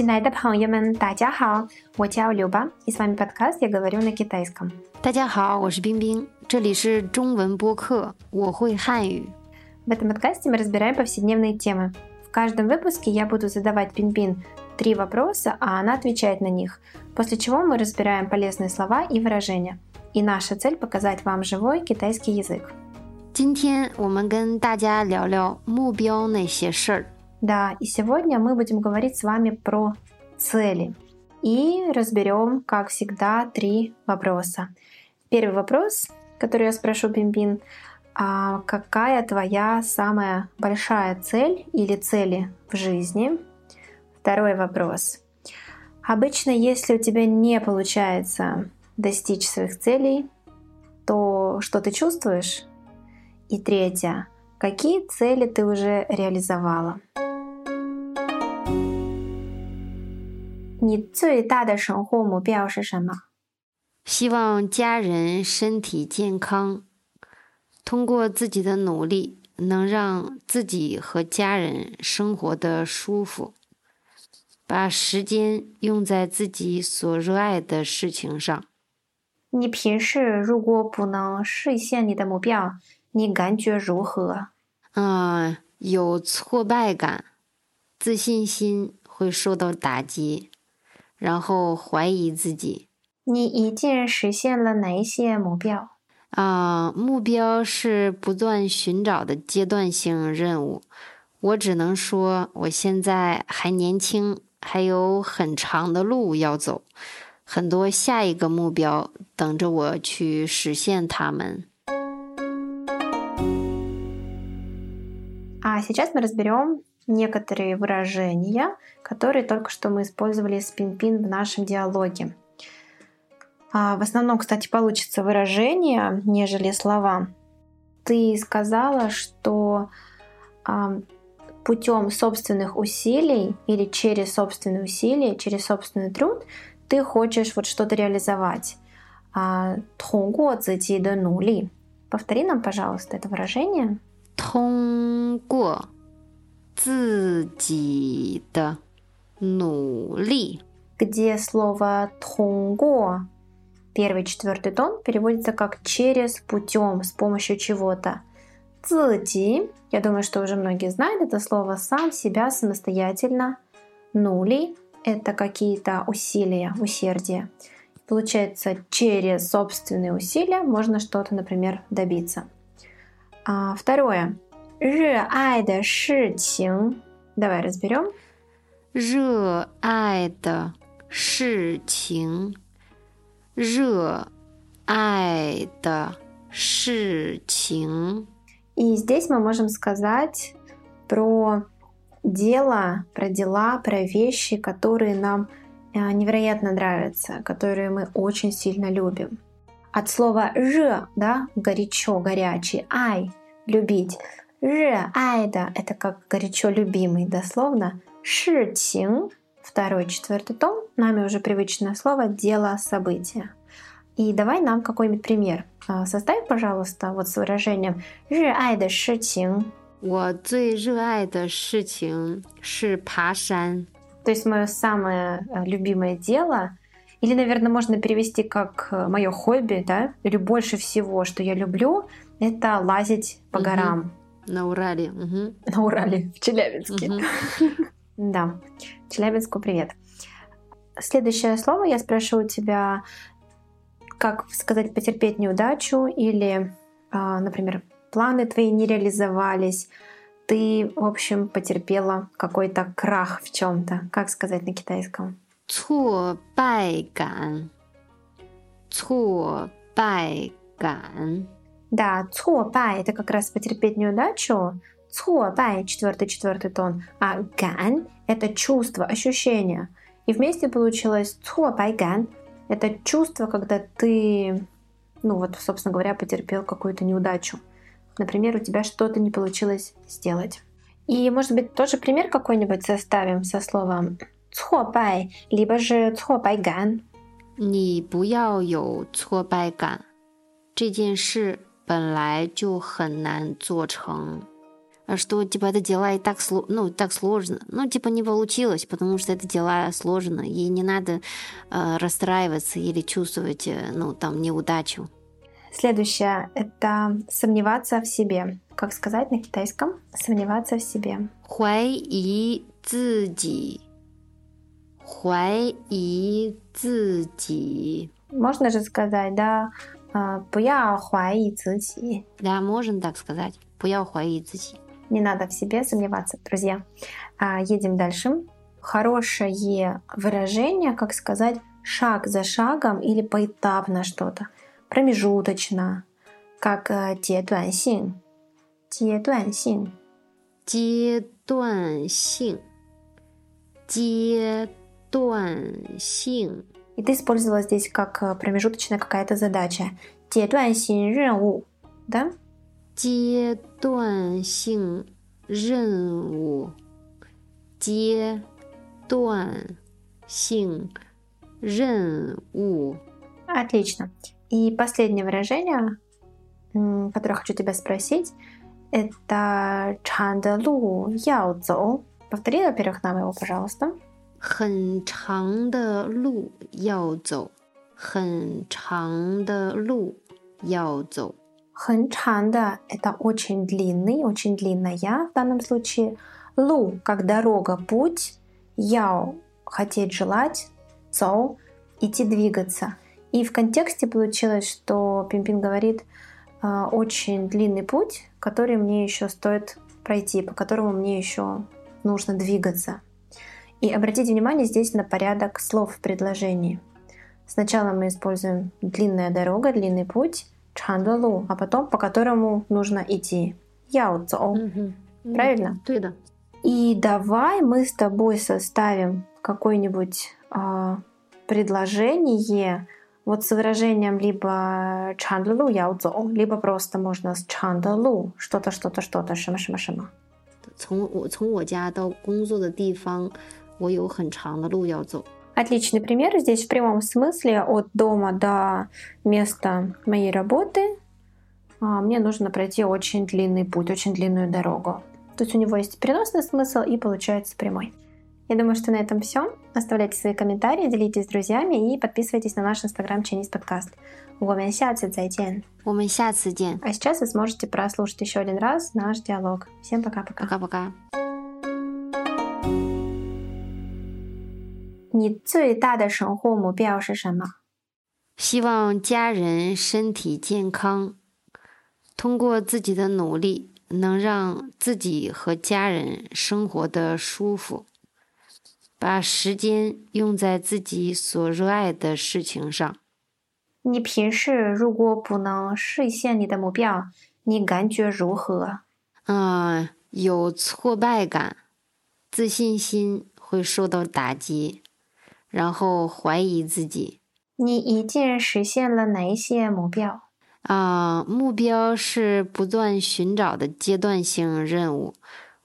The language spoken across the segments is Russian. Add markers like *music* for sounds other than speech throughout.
亲爱的朋友们，大家好，我叫刘巴，и с вами подкаст «Я говорю на китайском». 大家好，我是冰冰，这里是中文播客，我会汉语。В этом подкасте мы разбираем повседневные темы. В каждом выпуске я буду задавать Пин-Пин три вопроса, а она отвечает на них, после чего мы разбираем полезные слова и выражения. И наша цель показать вам живой китайский язык. 今天我们跟大家聊聊目标那些事儿。 Да, и сегодня мы будем говорить с вами про цели. И разберем, как всегда, три вопроса. Первый вопрос, который я спрошу Пимпин, а какая твоя самая большая цель или цели в жизни? Второй вопрос. Обычно, если у тебя не получается достичь своих целей, то что ты чувствуешь? И третье. Какие цели ты уже реализовала? 你最大的生活目标是什么？希望家人身体健康，通过自己的努力，能让自己和家人生活的舒服，把时间用在自己所热爱的事情上。你平时如果不能实现你的目标，你感觉如何？嗯，有挫败感，自信心会受到打击。然后怀疑自己。你已经实现了哪一些目标？啊，目标是不断寻找的阶段性任务。我只能说，我现在还年轻，还有很长的路要走，很多下一个目标等着我去实现它们。А сейчас мы разберем. некоторые выражения, которые только что мы использовали с Пинпин -пин в нашем диалоге. А, в основном, кстати, получится выражения, нежели слова. Ты сказала, что а, путем собственных усилий или через собственные усилия, через собственный труд ты хочешь вот что-то реализовать. А, Повтори нам, пожалуйста, это выражение. 通过自己的努力. Где слово «тонго» первый четвертый тон переводится как «через», «путем», «с помощью чего-то». «Цзи» я думаю, что уже многие знают это слово «сам себя самостоятельно». «Нули» — это какие-то усилия, усердие. Получается, через собственные усилия можно что-то, например, добиться. А, второе Ай. Давай разберем. Жэ ай И здесь мы можем сказать про дело, про дела, про вещи, которые нам невероятно нравятся, которые мы очень сильно любим. От слова «ж», да, горячо, горячий, «ай», любить, 热爱的это как горячо любимый, дословно. 事情, второй, четвертый том, нами уже привычное слово дело, событие. И давай нам какой-нибудь пример. Составь, пожалуйста, вот с выражением 热爱的事情。我最热爱的事情是爬山。То есть мое самое любимое дело, или, наверное, можно перевести как мое хобби, да, или больше всего, что я люблю, это лазить по mm-hmm. горам. На Урале. Угу. На Урале, в Челябинске. Угу. *laughs* Да, Челябинску привет. Следующее слово я спрашиваю тебя, как сказать, потерпеть неудачу или, а, например, планы твои не реализовались, ты, в общем, потерпела какой-то крах в чем-то. Как сказать на китайском? Цуо да, цуобай – это как раз потерпеть неудачу. Цуобай – четвертый, четвертый тон. А ган – это чувство, ощущение. И вместе получилось цуобай ган – это чувство, когда ты, ну вот, собственно говоря, потерпел какую-то неудачу. Например, у тебя что-то не получилось сделать. И, может быть, тоже пример какой-нибудь составим со словом цуобай, либо же цуобай ган. 你不要有挫败感，这件事 本来就很难做成， что типа это дела и так, ну, так сложно. Ну, типа не получилось, потому что это дела сложно, и не надо э, расстраиваться или чувствовать, э, ну, там, неудачу. Следующее – это сомневаться в себе. Как сказать на китайском? Сомневаться в себе. 怀疑自己，怀疑自己。Можно же сказать, да, « 不要怀疑自己». Да, можно так сказать. 不要怀疑自己。Не надо в себе сомневаться, друзья. А, едем дальше. Хорошее выражение, как сказать, шаг за шагом или поэтапно что-то. Промежуточно, как э, 阶段性。阶段性。 阶段性。阶段性。И ты использовала здесь как э, промежуточная какая-то задача. 阶段性任务，да? 阶段性任务，阶段性任务。Отлично. И последнее выражение, которое хочу тебя спросить, это 长的路要走. Повтори, во-первых, нам его, пожалуйста. 很长的路要走，很长的路要走。很长的– это очень длинный, очень длинная в данном случае. Лу – как дорога, путь. Яо – хотеть, желать. Цоу – идти, двигаться. И в контексте получилось, что Пимпин говорит «А, очень длинный путь, который мне еще стоит пройти, по которому мне еще нужно двигаться. И обратите внимание здесь на порядок слов в предложении. Сначала мы используем длинная дорога, длинный путь, 长的路, а потом по которому нужно идти. 要走. Угу. Правильно? Да. И давай мы с тобой составим какое-нибудь э, предложение вот с выражением либо 长的路要走, либо просто можно с 长的路 что-то, что-то, что-то, 什么什么什么。从我从我家到工作的地方， 我有很长的路要走。Отличный пример здесь в прямом смысле от дома до места моей работы. А, мне нужно пройти очень длинный путь, очень длинную дорогу. То есть у него есть переносный смысл и получается прямой. Я думаю, что на этом все. Оставляйте свои комментарии, делитесь с друзьями и подписывайтесь на наш инстаграм Chinese подкаст. 我们下次再见。我们下次见。А сейчас вы сможете прослушать еще один раз наш диалог. Всем пока-пока. Пока-пока. 你最大的生活目标是什么？希望家人身体健康，通过自己的努力，能让自己和家人生活的舒服，把时间用在自己所热爱的事情上。你平时如果不能实现你的目标，你感觉如何？嗯，有挫败感，自信心会受到打击。然后怀疑自己。你已经实现了哪一些目标？啊，目标是不断寻找的阶段性任务。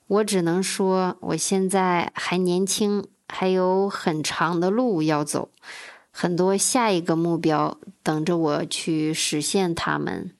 我只能说，我现在还年轻，还有很长的路要走，很多下一个目标等着我去实现它们。